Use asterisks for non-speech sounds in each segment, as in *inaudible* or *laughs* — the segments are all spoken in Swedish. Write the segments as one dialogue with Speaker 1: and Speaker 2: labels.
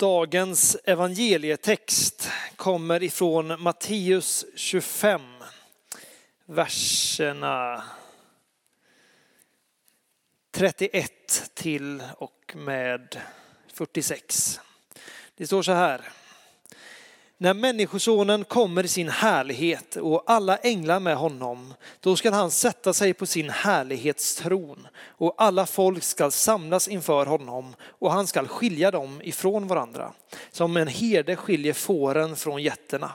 Speaker 1: Dagens evangelietext kommer ifrån Matteus 25, verserna 31 till och med 46. Det står så här. När Människosonen kommer i sin härlighet och alla änglar med honom, då skall han sätta sig på sin härlighetstron och alla folk skall samlas inför honom och han skall skilja dem ifrån varandra, som en herde skiljer fåren från getterna.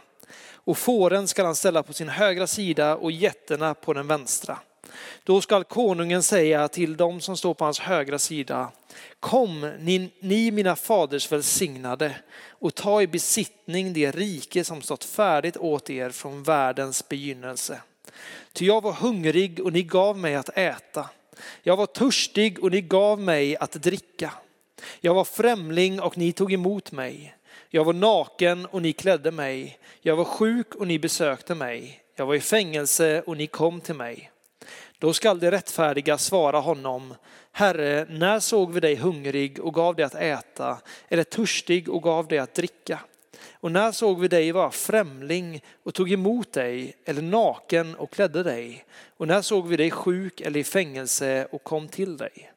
Speaker 1: Och fåren skall han ställa på sin högra sida och getterna på den vänstra. Då skall konungen säga till dem som står på hans högra sida, kom ni, ni mina faders välsignade och ta i besittning det rike som stått färdigt åt er från världens begynnelse. Ty jag var hungrig och ni gav mig att äta. Jag var törstig och ni gav mig att dricka. Jag var främling och ni tog emot mig. Jag var naken och ni klädde mig. Jag var sjuk och ni besökte mig. Jag var i fängelse och ni kom till mig. Då skall de rättfärdiga svara honom, Herre, när såg vi dig hungrig och gav dig att äta, eller törstig och gav dig att dricka? Och när såg vi dig vara främling och tog emot dig, eller naken och klädde dig? Och när såg vi dig sjuk eller i fängelse och kom till dig?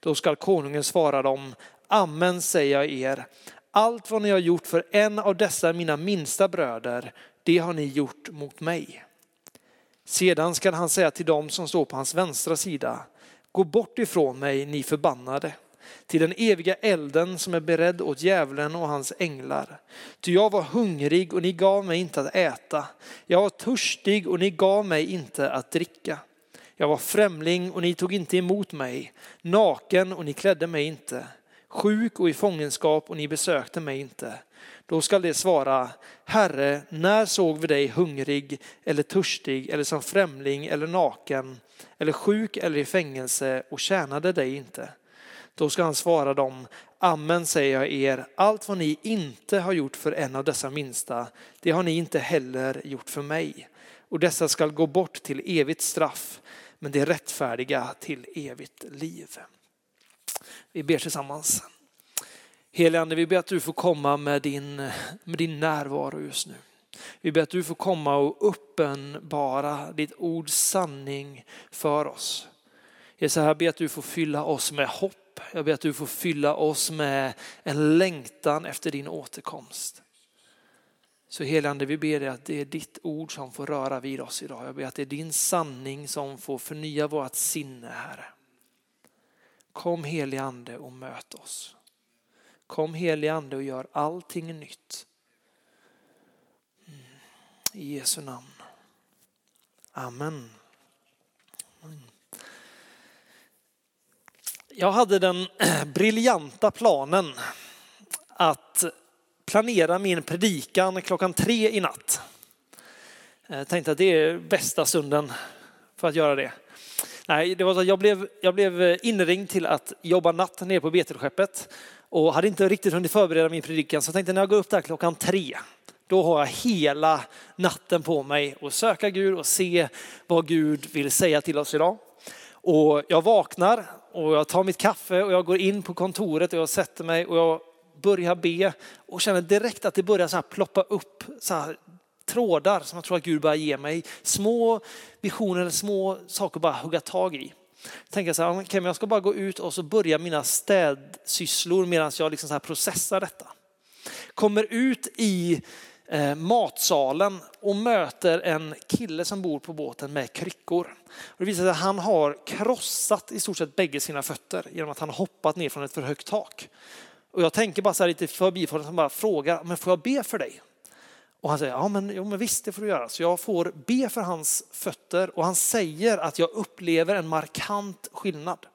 Speaker 1: Då skall konungen svara dem, Amen säger jag er, allt vad ni har gjort för en av dessa mina minsta bröder, det har ni gjort mot mig. Sedan skall han säga till dem som står på hans vänstra sida, gå bort ifrån mig ni förbannade, till den eviga elden som är beredd åt djävulen och hans änglar. Ty jag var hungrig och ni gav mig inte att äta, jag var törstig och ni gav mig inte att dricka. Jag var främling och ni tog inte emot mig, naken och ni klädde mig inte, sjuk och i fångenskap och ni besökte mig inte. Då skall det svara, Herre, när såg vi dig hungrig eller törstig eller som främling eller naken eller sjuk eller i fängelse och tjänade dig inte? Då ska han svara dem, Amen säger jag er, allt vad ni inte har gjort för en av dessa minsta, det har ni inte heller gjort för mig. Och dessa skall gå bort till evigt straff, men det rättfärdiga till evigt liv. Vi ber tillsammans. Helige Ande, vi ber att du får komma med din, med din närvaro just nu. Vi ber att du får komma och uppenbara ditt ords sanning för oss. Jag ber att du får fylla oss med hopp. Jag ber att du får fylla oss med en längtan efter din återkomst. Så helande, vi ber dig att det är ditt ord som får röra vid oss idag. Jag ber att det är din sanning som får förnya vårt sinne, Herre. Kom helige Ande och möt oss. Kom helige Ande och gör allting nytt. Mm. I Jesu namn. Amen. Jag hade den *clears throat* briljanta planen att planera min predikan klockan tre i natt. Eh, jag tänkte att det är bästa stunden för att göra det. Nej, det var så jag blev, jag blev inringd till att jobba natt nere på Betelskeppet och hade inte riktigt hunnit förbereda min predikan så jag tänkte när jag går upp där klockan tre, då har jag hela natten på mig att söka Gud och se vad Gud vill säga till oss idag. Och jag vaknar och jag tar mitt kaffe och jag går in på kontoret och jag sätter mig och jag börjar be och känner direkt att det börjar så här ploppa upp så här trådar som jag tror att Gud börjar ge mig. Små visioner, små saker att bara hugga tag i tänker så här, okay, men jag ska bara gå ut och så börja mina städsysslor medan jag liksom så här processar detta. Kommer ut i eh, matsalen och möter en kille som bor på båten med kryckor. Och det visar sig att han har krossat i stort sett bägge sina fötter genom att han har hoppat ner från ett för högt tak. Och jag tänker bara så här lite förbifarten som bara frågar, men får jag be för dig? Och han säger, ja men, jo, men visst det får du göra. Så jag får be för hans fötter och han säger att jag upplever en markant skillnad.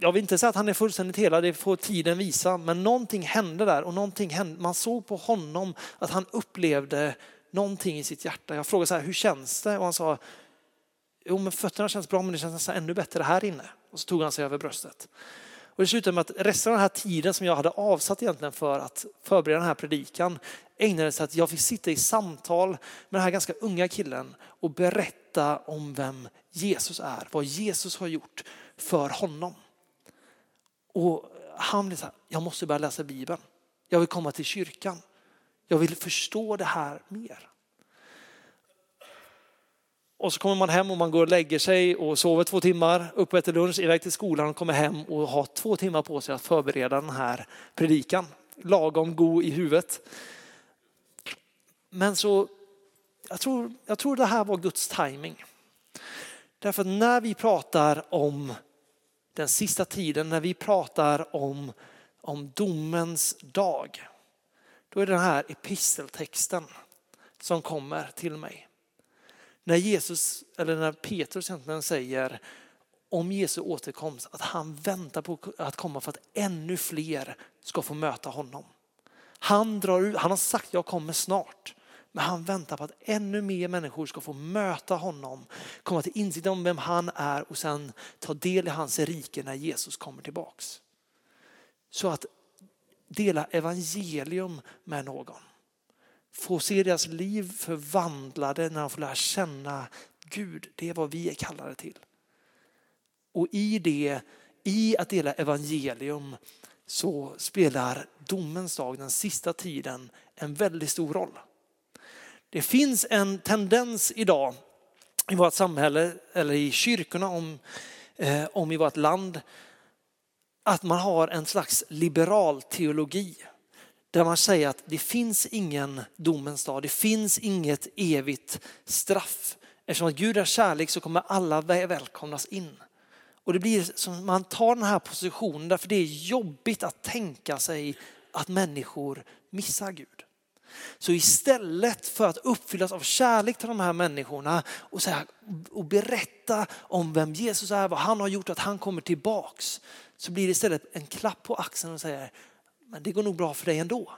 Speaker 1: Jag vill inte säga att han är fullständigt hela, det får tiden visa, men någonting hände där och någonting hände. Man såg på honom att han upplevde någonting i sitt hjärta. Jag frågade så här, hur känns det? Och han sa, jo men fötterna känns bra men det känns nästan ännu bättre här inne. Och så tog han sig över bröstet. Och det slutade med att resten av den här tiden som jag hade avsatt egentligen för att förbereda den här predikan ägnades att jag fick sitta i samtal med den här ganska unga killen och berätta om vem Jesus är, vad Jesus har gjort för honom. Och han blev så här, jag måste börja läsa Bibeln. Jag vill komma till kyrkan. Jag vill förstå det här mer. Och så kommer man hem och man går och lägger sig och sover två timmar, upp och äter lunch, iväg till skolan och kommer hem och har två timmar på sig att förbereda den här predikan. Lagom god i huvudet. Men så, jag tror, jag tror det här var Guds timing. Därför att när vi pratar om den sista tiden, när vi pratar om, om domens dag, då är det den här episteltexten som kommer till mig. När Jesus, eller när Petrus egentligen säger om Jesu återkomst, att han väntar på att komma för att ännu fler ska få möta honom. Han, drar ut, han har sagt jag kommer snart. Men han väntar på att ännu mer människor ska få möta honom, komma till insikt om vem han är och sen ta del i hans rike när Jesus kommer tillbaks. Så att dela evangelium med någon. Få se deras liv förvandlade när de får lära känna Gud. Det är vad vi är kallade till. Och i det, i att dela evangelium så spelar domens dag, den sista tiden, en väldigt stor roll. Det finns en tendens idag i vårt samhälle eller i kyrkorna om, eh, om i vårt land att man har en slags liberal teologi där man säger att det finns ingen domens dag, det finns inget evigt straff. Eftersom att Gud är kärlek så kommer alla välkomnas in. Och det blir som man tar den här positionen därför det är jobbigt att tänka sig att människor missar Gud. Så istället för att uppfyllas av kärlek till de här människorna och, säga, och berätta om vem Jesus är, vad han har gjort, att han kommer tillbaks, så blir det istället en klapp på axeln och säger, men det går nog bra för dig ändå.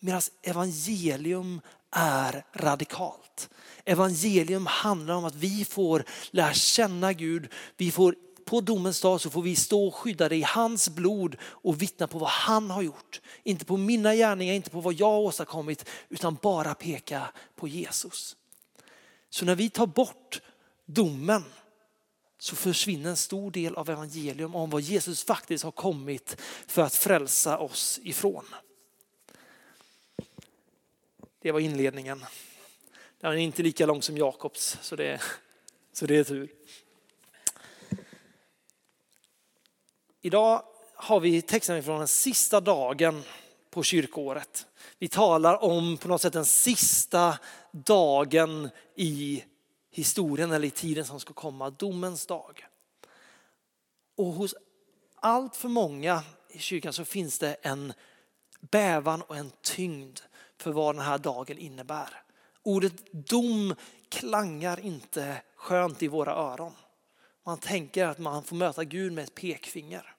Speaker 1: Medan evangelium är radikalt. Evangelium handlar om att vi får lära känna Gud, vi får på domens dag så får vi stå skyddade i hans blod och vittna på vad han har gjort. Inte på mina gärningar, inte på vad jag har åstadkommit, utan bara peka på Jesus. Så när vi tar bort domen så försvinner en stor del av evangelium om vad Jesus faktiskt har kommit för att frälsa oss ifrån. Det var inledningen. Den är inte lika lång som Jakobs, så det, så det är tur. Idag har vi texten från den sista dagen på kyrkåret. Vi talar om på något sätt den sista dagen i historien eller i tiden som ska komma, domens dag. Och hos allt för många i kyrkan så finns det en bävan och en tyngd för vad den här dagen innebär. Ordet dom klangar inte skönt i våra öron. Man tänker att man får möta Gud med ett pekfinger.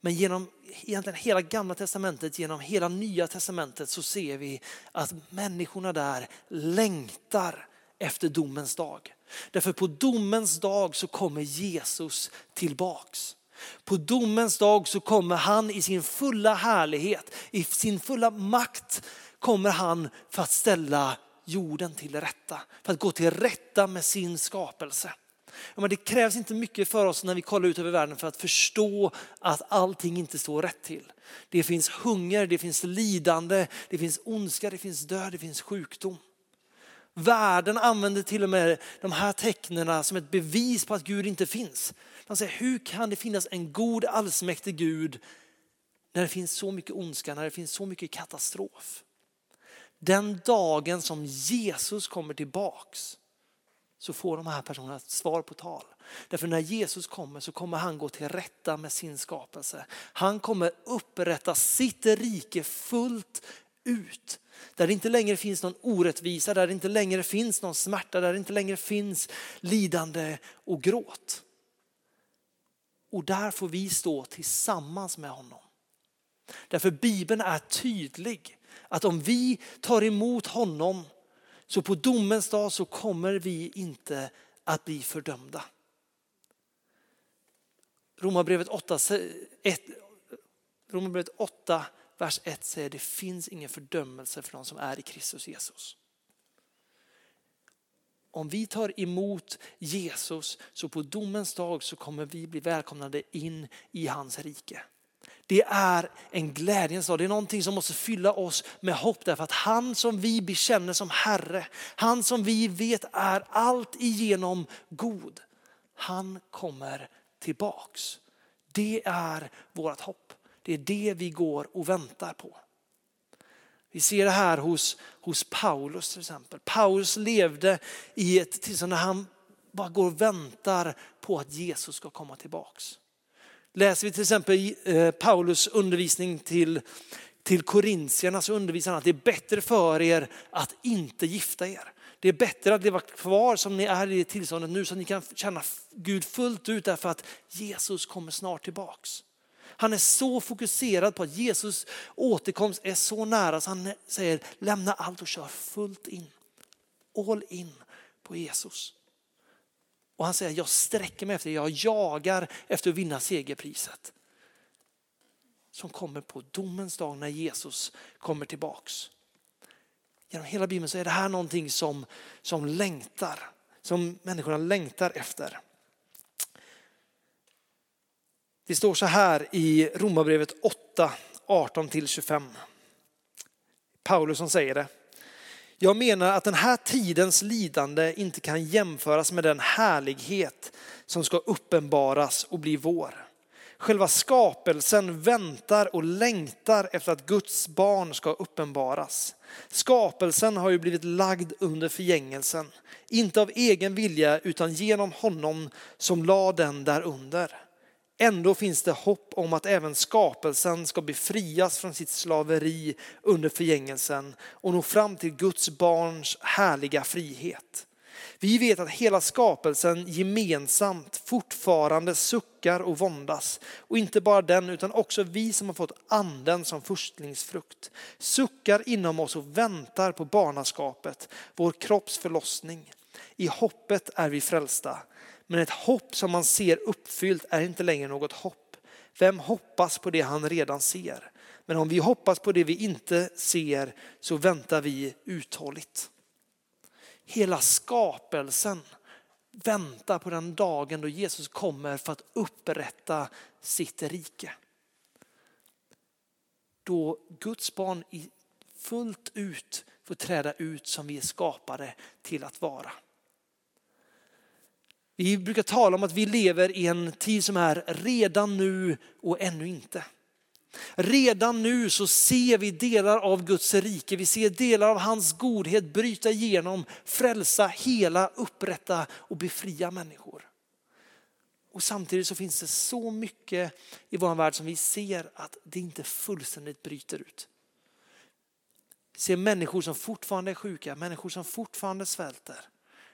Speaker 1: Men genom egentligen hela gamla testamentet, genom hela nya testamentet så ser vi att människorna där längtar efter domens dag. Därför på domens dag så kommer Jesus tillbaks. På domens dag så kommer han i sin fulla härlighet, i sin fulla makt kommer han för att ställa jorden till rätta. För att gå till rätta med sin skapelse. men det krävs inte mycket för oss när vi kollar ut över världen för att förstå att allting inte står rätt till. Det finns hunger, det finns lidande, det finns ondska, det finns död, det finns sjukdom. Världen använder till och med de här tecknen som ett bevis på att Gud inte finns. Man säger, hur kan det finnas en god allsmäktig Gud när det finns så mycket ondska, när det finns så mycket katastrof? Den dagen som Jesus kommer tillbaks så får de här personerna ett svar på tal. Därför när Jesus kommer så kommer han gå till rätta med sin skapelse. Han kommer upprätta sitt rike fullt ut. Där det inte längre finns någon orättvisa, där det inte längre finns någon smärta, där det inte längre finns lidande och gråt. Och där får vi stå tillsammans med honom. Därför Bibeln är tydlig att om vi tar emot honom så på domens dag så kommer vi inte att bli fördömda. Romarbrevet 8, 1, Romarbrevet 8 vers 1 säger det finns ingen fördömelse för de som är i Kristus Jesus. Om vi tar emot Jesus så på domens dag så kommer vi bli välkomnade in i hans rike. Det är en glädjens dag. Det är någonting som måste fylla oss med hopp därför att han som vi bekänner som Herre, han som vi vet är allt igenom god, han kommer tillbaks. Det är vårt hopp. Det är det vi går och väntar på. Vi ser det här hos, hos Paulus till exempel. Paulus levde i ett tillstånd när han bara går och väntar på att Jesus ska komma tillbaks. Läser vi till exempel eh, Paulus undervisning till, till korintierna så undervisar han att det är bättre för er att inte gifta er. Det är bättre att leva kvar som ni är i det tillståndet nu så att ni kan känna Gud fullt ut därför att Jesus kommer snart tillbaks. Han är så fokuserad på att Jesus återkomst är så nära så han säger lämna allt och kör fullt in. All in på Jesus. Och han säger jag sträcker mig efter, jag jagar efter att vinna segerpriset. Som kommer på domens dag när Jesus kommer tillbaks. Genom hela Bibeln så är det här någonting som, som längtar, som människorna längtar efter. Det står så här i Romarbrevet 8, 18-25. Paulus som säger det. Jag menar att den här tidens lidande inte kan jämföras med den härlighet som ska uppenbaras och bli vår. Själva skapelsen väntar och längtar efter att Guds barn ska uppenbaras. Skapelsen har ju blivit lagd under förgängelsen, inte av egen vilja utan genom honom som lade den där under. Ändå finns det hopp om att även skapelsen ska befrias från sitt slaveri under förgängelsen och nå fram till Guds barns härliga frihet. Vi vet att hela skapelsen gemensamt fortfarande suckar och våndas. Och inte bara den utan också vi som har fått anden som förstlingsfrukt. Suckar inom oss och väntar på barnaskapet, vår kropps förlossning. I hoppet är vi frälsta. Men ett hopp som man ser uppfyllt är inte längre något hopp. Vem hoppas på det han redan ser? Men om vi hoppas på det vi inte ser så väntar vi uthålligt. Hela skapelsen väntar på den dagen då Jesus kommer för att upprätta sitt rike. Då Guds barn fullt ut får träda ut som vi är skapade till att vara. Vi brukar tala om att vi lever i en tid som är redan nu och ännu inte. Redan nu så ser vi delar av Guds rike, vi ser delar av hans godhet bryta igenom, frälsa, hela, upprätta och befria människor. Och samtidigt så finns det så mycket i vår värld som vi ser att det inte fullständigt bryter ut. Vi ser människor som fortfarande är sjuka, människor som fortfarande svälter.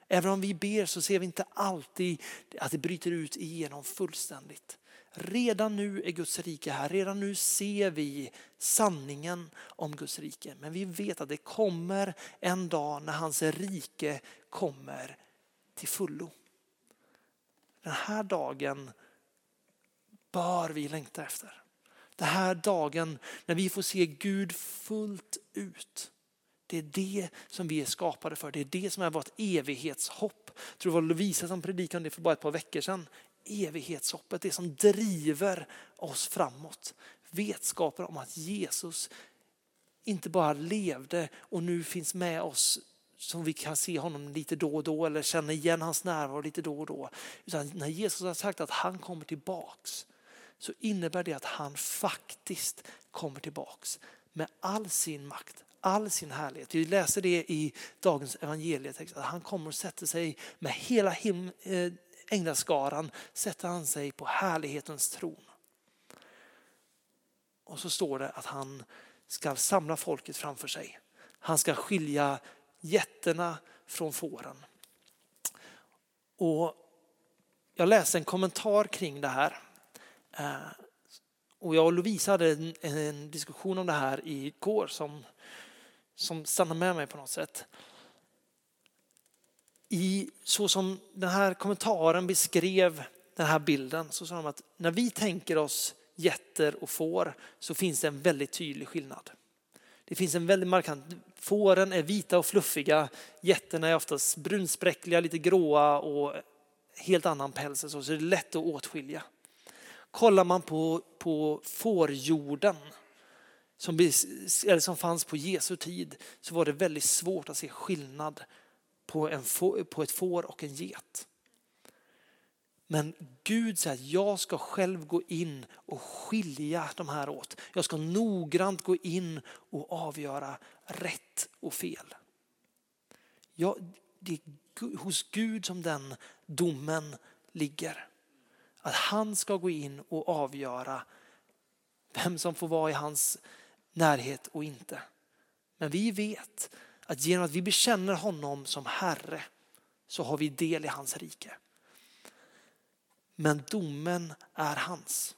Speaker 1: Även om vi ber så ser vi inte alltid att det bryter ut igenom fullständigt. Redan nu är Guds rike här, redan nu ser vi sanningen om Guds rike. Men vi vet att det kommer en dag när hans rike kommer till fullo. Den här dagen bör vi längta efter. Den här dagen när vi får se Gud fullt ut. Det är det som vi är skapade för. Det är det som är vårt evighetshopp. Jag tror det var Lovisa som predikade om det för bara ett par veckor sedan. Evighetshoppet, det som driver oss framåt. Vetskapen om att Jesus inte bara levde och nu finns med oss som vi kan se honom lite då och då eller känna igen hans närvaro lite då och då. Utan när Jesus har sagt att han kommer tillbaks så innebär det att han faktiskt kommer tillbaks med all sin makt, all sin härlighet. Vi läser det i dagens evangelietext att han kommer och sätter sig med hela him, eh, änglaskaran, sätter han sig på härlighetens tron. Och så står det att han ska samla folket framför sig. Han ska skilja jätterna från fåren. Och jag läste en kommentar kring det här. Eh, och jag och Lovisa hade en, en diskussion om det här igår som som stannar med mig på något sätt. I, så som den här kommentaren beskrev den här bilden så sa de att när vi tänker oss getter och får så finns det en väldigt tydlig skillnad. Det finns en väldigt markant, fåren är vita och fluffiga, getterna är oftast brunspräckliga, lite gråa och helt annan päls så det är lätt att åtskilja. Kollar man på, på fårjorden som, eller som fanns på Jesu tid så var det väldigt svårt att se skillnad på, en, på ett får och en get. Men Gud säger att jag ska själv gå in och skilja de här åt. Jag ska noggrant gå in och avgöra rätt och fel. Jag, det är hos Gud som den domen ligger. Att han ska gå in och avgöra vem som får vara i hans närhet och inte. Men vi vet att genom att vi bekänner honom som Herre så har vi del i hans rike. Men domen är hans.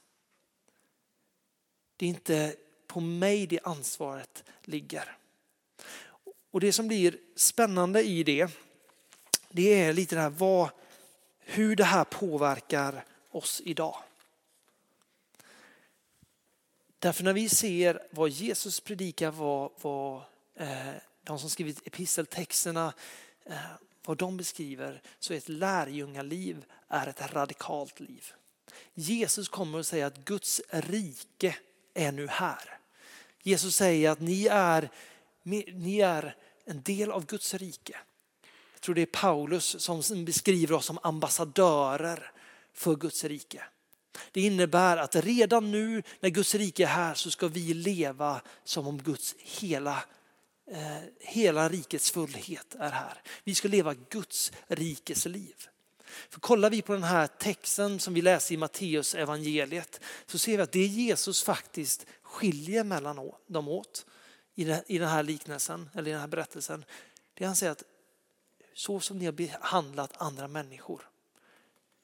Speaker 1: Det är inte på mig det ansvaret ligger. Och det som blir spännande i det, det är lite det här vad, hur det här påverkar oss idag. Därför när vi ser vad Jesus predikar, vad, vad eh, de som skrivit episteltexterna, eh, vad de beskriver, så är ett lärjungaliv är ett radikalt liv. Jesus kommer att säga att Guds rike är nu här. Jesus säger att ni är, ni är en del av Guds rike. Jag tror det är Paulus som beskriver oss som ambassadörer för Guds rike. Det innebär att redan nu när Guds rike är här så ska vi leva som om Guds hela, eh, hela rikets fullhet är här. Vi ska leva Guds rikes liv. För kollar vi på den här texten som vi läser i Matteus evangeliet så ser vi att det Jesus faktiskt skiljer mellan dem åt i den här liknelsen eller i den här berättelsen. Det han säger att så som ni har behandlat andra människor.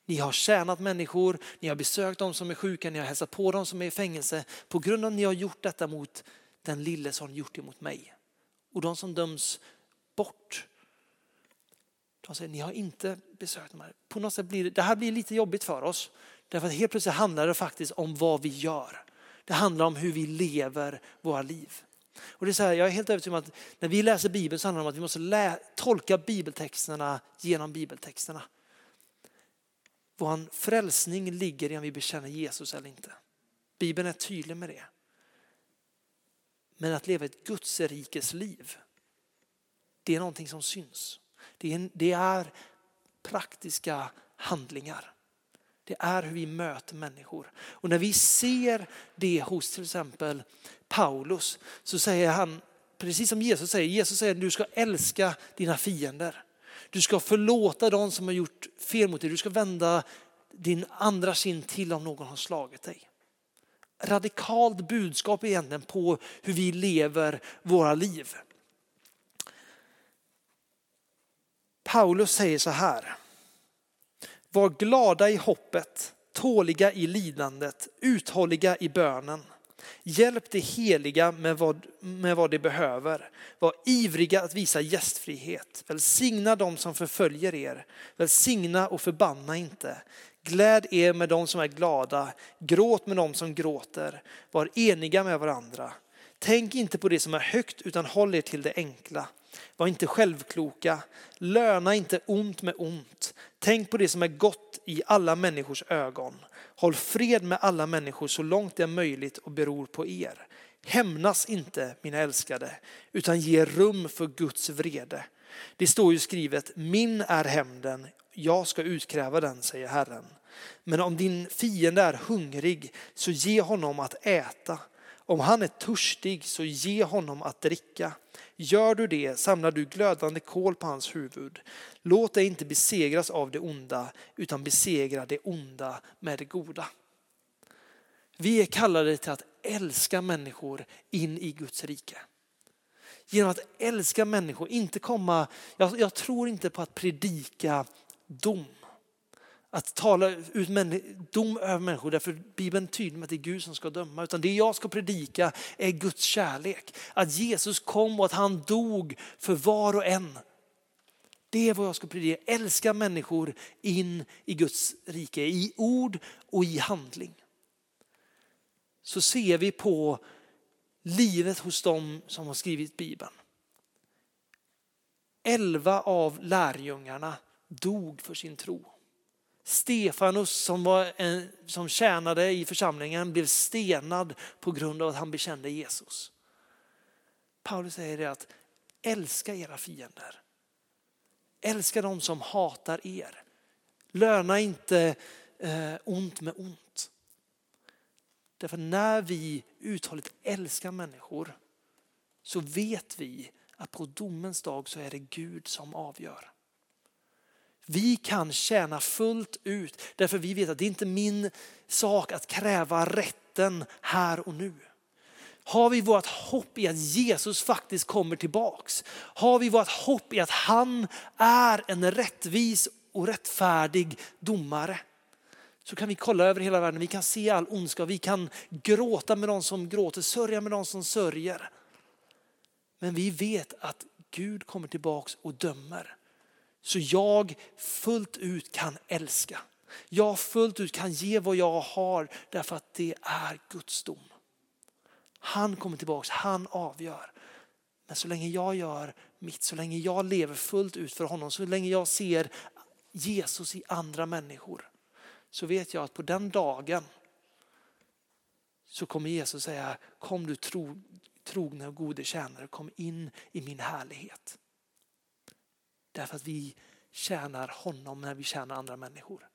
Speaker 1: Ni har tjänat människor, ni har besökt de som är sjuka, ni har hälsat på de som är i fängelse. På grund av att ni har gjort detta mot den lille så har ni gjort det mot mig. Och de som döms bort, de säger ni har inte besökt de här. På något sätt blir det, det här blir lite jobbigt för oss. Därför att helt plötsligt handlar det faktiskt om vad vi gör. Det handlar om hur vi lever våra liv. Och det är så här, jag är helt övertygad om att när vi läser Bibeln så handlar det om att vi måste tolka bibeltexterna genom bibeltexterna. Vår frälsning ligger i om vi bekänner Jesus eller inte. Bibeln är tydlig med det. Men att leva ett Guds rikes liv, det är någonting som syns. Det är, det är praktiska handlingar. Det är hur vi möter människor. Och när vi ser det hos till exempel Paulus så säger han, precis som Jesus säger, Jesus säger du ska älska dina fiender. Du ska förlåta de som har gjort fel mot dig. Du ska vända din andra kind till om någon har slagit dig. Radikalt budskap egentligen på hur vi lever våra liv. Paulus säger så här. Var glada i hoppet, tåliga i lidandet, uthålliga i bönen. Hjälp de heliga med vad, med vad de behöver. Var ivriga att visa gästfrihet. Välsigna dem som förföljer er. Välsigna och förbanna inte. Gläd er med dem som är glada. Gråt med dem som gråter. Var eniga med varandra. Tänk inte på det som är högt utan håll er till det enkla. Var inte självkloka. Löna inte ont med ont. Tänk på det som är gott i alla människors ögon. Håll fred med alla människor så långt det är möjligt och beror på er. Hämnas inte, mina älskade, utan ge rum för Guds vrede. Det står ju skrivet, min är hämnden, jag ska utkräva den, säger Herren. Men om din fiende är hungrig, så ge honom att äta. Om han är törstig, så ge honom att dricka. Gör du det samlar du glödande kol på hans huvud. Låt dig inte besegras av det onda, utan besegra det onda med det goda. Vi är kallade till att älska människor in i Guds rike. Genom att älska människor, inte komma, jag, jag tror inte på att predika dom. Att tala ut dom över människor, därför Bibeln är tydlig med att det är Gud som ska döma. Utan det jag ska predika är Guds kärlek. Att Jesus kom och att han dog för var och en. Det är vad jag ska predika. Älska människor in i Guds rike, i ord och i handling. Så ser vi på livet hos dem som har skrivit Bibeln. Elva av lärjungarna dog för sin tro. Stefanus som, var en, som tjänade i församlingen blev stenad på grund av att han bekände Jesus. Paulus säger det att älska era fiender. Älska de som hatar er. Löna inte eh, ont med ont. Därför när vi uthålligt älskar människor så vet vi att på domens dag så är det Gud som avgör. Vi kan tjäna fullt ut därför vi vet att det inte är min sak att kräva rätten här och nu. Har vi vårt hopp i att Jesus faktiskt kommer tillbaks? Har vi vårt hopp i att han är en rättvis och rättfärdig domare? Så kan vi kolla över hela världen, vi kan se all ondska, vi kan gråta med de som gråter, sörja med de som sörjer. Men vi vet att Gud kommer tillbaks och dömer. Så jag fullt ut kan älska. Jag fullt ut kan ge vad jag har därför att det är Guds dom. Han kommer tillbaks, han avgör. Men så länge jag gör mitt, så länge jag lever fullt ut för honom, så länge jag ser Jesus i andra människor, så vet jag att på den dagen så kommer Jesus säga, kom du tro, trogna och gode tjänare, kom in i min härlighet. Därför att vi tjänar honom när vi tjänar andra människor.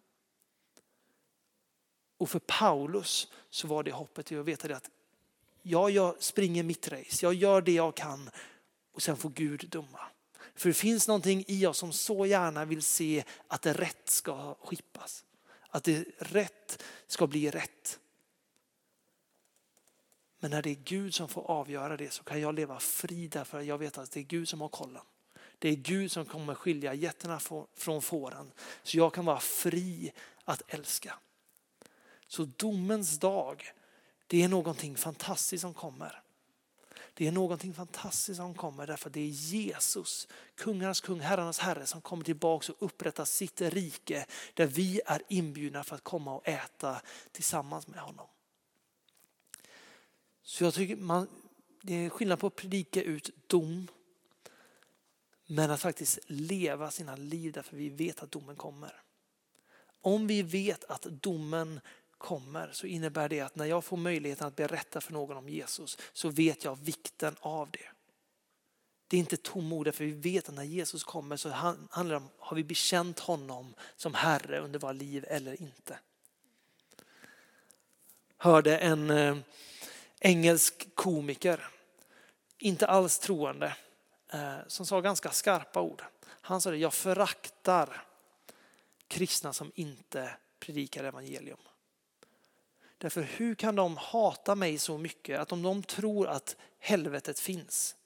Speaker 1: Och för Paulus så var det hoppet att veta att ja, jag springer mitt race, jag gör det jag kan och sen får Gud döma. För det finns någonting i oss som så gärna vill se att det rätt ska skippas. Att det rätt ska bli rätt. Men när det är Gud som får avgöra det så kan jag leva fri därför att jag vet att det är Gud som har kollen. Det är Gud som kommer skilja getterna från fåren. Så jag kan vara fri att älska. Så domens dag, det är någonting fantastiskt som kommer. Det är någonting fantastiskt som kommer därför att det är Jesus, kungarnas kung, herrarnas herre som kommer tillbaka och upprättar sitt rike där vi är inbjudna för att komma och äta tillsammans med honom. Så jag tycker man, det är skillnad på att predika ut dom men att faktiskt leva sina liv därför vi vet att domen kommer. Om vi vet att domen kommer så innebär det att när jag får möjligheten att berätta för någon om Jesus så vet jag vikten av det. Det är inte tomord för vi vet att när Jesus kommer så handlar det om, har vi bekänt honom som Herre under våra liv eller inte? Hörde en eh, engelsk komiker, inte alls troende, Eh, som sa ganska skarpa ord. Han sa det, jag föraktar kristna som inte predikar evangelium. Därför hur kan de hata mig så mycket att om de tror att helvetet finns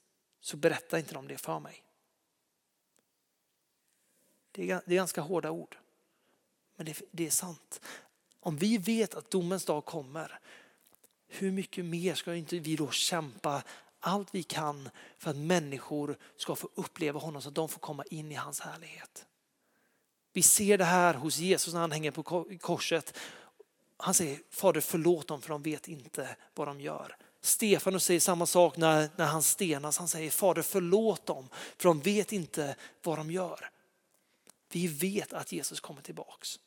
Speaker 1: så berättar inte de det för mig. Det är, ganska hårda ord. Men det är sant. Om vi vet att domens dag kommer, hur mycket mer ska inte vi då kämpa allt vi kan för att människor ska få uppleva honom så att de får komma in i hans härlighet. Vi ser det här hos Jesus när han hänger på korset. Han säger Fader förlåt dem för de vet inte vad de gör. Stefanus säger samma sak när, när han stenas. Han säger Fader förlåt dem för de vet inte vad de gör. Vi vet att Jesus kommer tillbaks.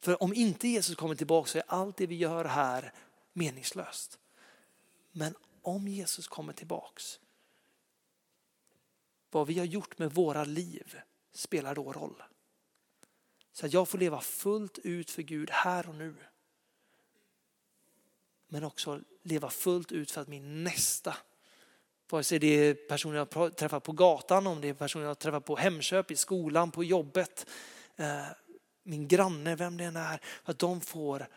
Speaker 1: För om inte Jesus kommer tillbaks så är allt det vi gör här meningslöst. Men om Jesus kommer tillbaks, vad vi har gjort med våra liv spelar då roll. Så att jag får leva fullt ut för Gud här och nu. Men också leva fullt ut för att min nästa, vare sig det är personer jag träffar på gatan, om det är personer jag träffar på Hemköp, i skolan, på jobbet, eh, min granne, vem det än är, att de får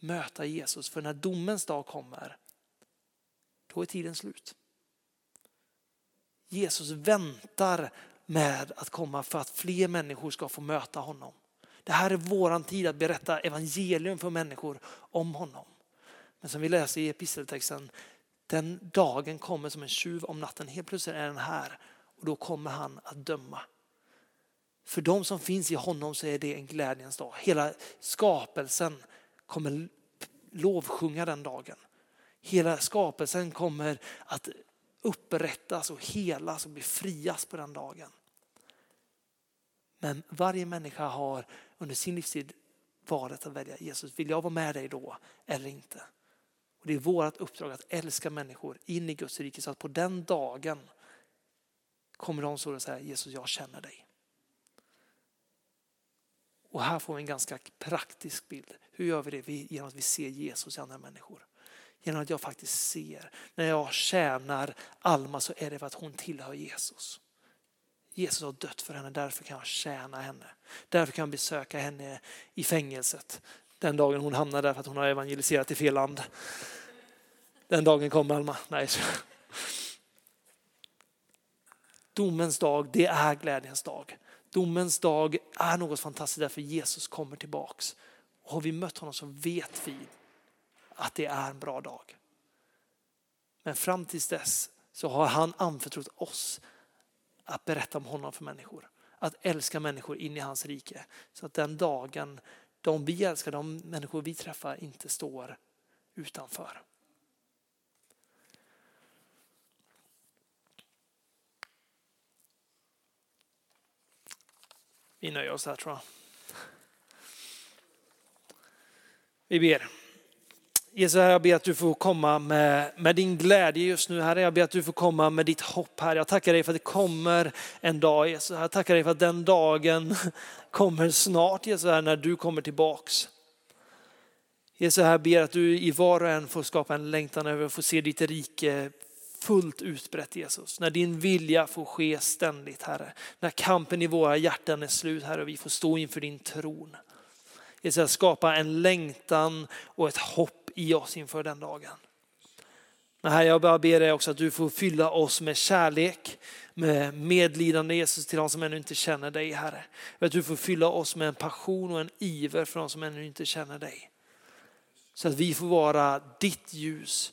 Speaker 1: möta Jesus. För när domens dag kommer, då är tiden slut. Jesus väntar med att komma för att fler människor ska få möta honom. Det här är våran tid att berätta evangelium för människor om honom. Men som vi läser i episteltexten, den dagen kommer som en tjuv om natten. Helt plötsligt är den här och då kommer han att döma. För de som finns i honom så är det en glädjens dag. Hela skapelsen kommer lovsjunga den dagen. Hela skapelsen kommer att upprättas och helas och befrias på den dagen. Men varje människa har under sin livstid valet att välja Jesus. Vill jag vara med dig då eller inte? Och Det är vårt uppdrag att älska människor in i Guds rike så att på den dagen kommer de så att säga Jesus jag känner dig. Och här får vi en ganska praktisk bild. Hur gör vi det? Genom att vi ser Jesus i andra människor. Genom att jag faktiskt ser, när jag tjänar Alma så är det för att hon tillhör Jesus. Jesus har dött för henne, därför kan jag tjäna henne. Därför kan jag besöka henne i fängelset. Den dagen hon hamnar där för att hon har evangeliserat i fel land. Den dagen kommer Alma. Nej. Domens dag, det är glädjens dag. Domens dag är något fantastiskt därför Jesus kommer tillbaks. Och har vi mött honom så vet vi att det är en bra dag. Men fram tills dess så har han anförtrott oss att berätta om honom för människor. Att älska människor in i hans rike. Så att den dagen de vi älskar, de människor vi träffar inte står utanför. Vi nöjer oss här tror jag. Vi ber. Jesus, jag ber att du får komma med, med din glädje just nu. Herre, jag ber att du får komma med ditt hopp här. Jag tackar dig för att det kommer en dag Jesus. Jag tackar dig för att den dagen *laughs* kommer snart Jesus, här, när du kommer tillbaks. Jesus, jag ber att du i var och en får skapa en längtan över att få se ditt rike fullt utbrett Jesus. När din vilja får ske ständigt Herre. När kampen i våra hjärtan är slut Herre och vi får stå inför din tron. Jesus, skapa en längtan och ett hopp i oss inför den dagen. Men här jag bara ber dig också att du får fylla oss med kärlek, med medlidande Jesus till de som ännu inte känner dig Herre. Att du får fylla oss med en passion och en iver för de som ännu inte känner dig. Så att vi får vara ditt ljus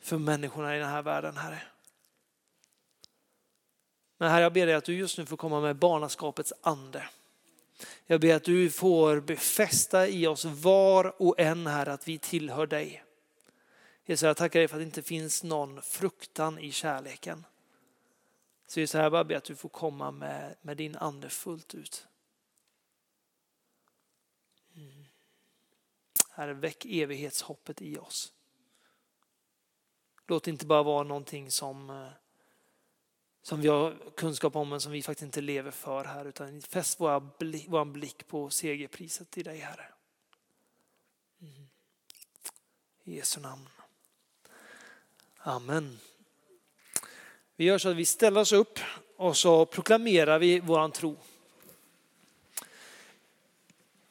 Speaker 1: för människorna i den här världen Herre. Men Herre jag ber dig att du just nu får komma med barnaskapets ande. Jag ber att du får befästa i oss var och en här att vi tillhör dig. Jesus, jag tackar dig för att det inte finns någon fruktan i kärleken. Så Jesus, jag bara ber att du får komma med, med din ande fullt ut. Mm. Herre, väck evighetshoppet i oss. Låt det inte bara vara någonting som eh, som vi har kunskap om men som vi faktiskt inte lever för här utan fäst vår blick, vår blick på segerpriset i dig Herre. Mm. I Jesu namn. Amen. Vi gör så att vi ställer oss upp och så proklamerar vi våran tro.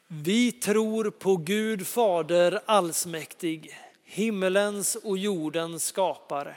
Speaker 1: Vi tror på Gud Fader allsmäktig, himmelens och jordens skapare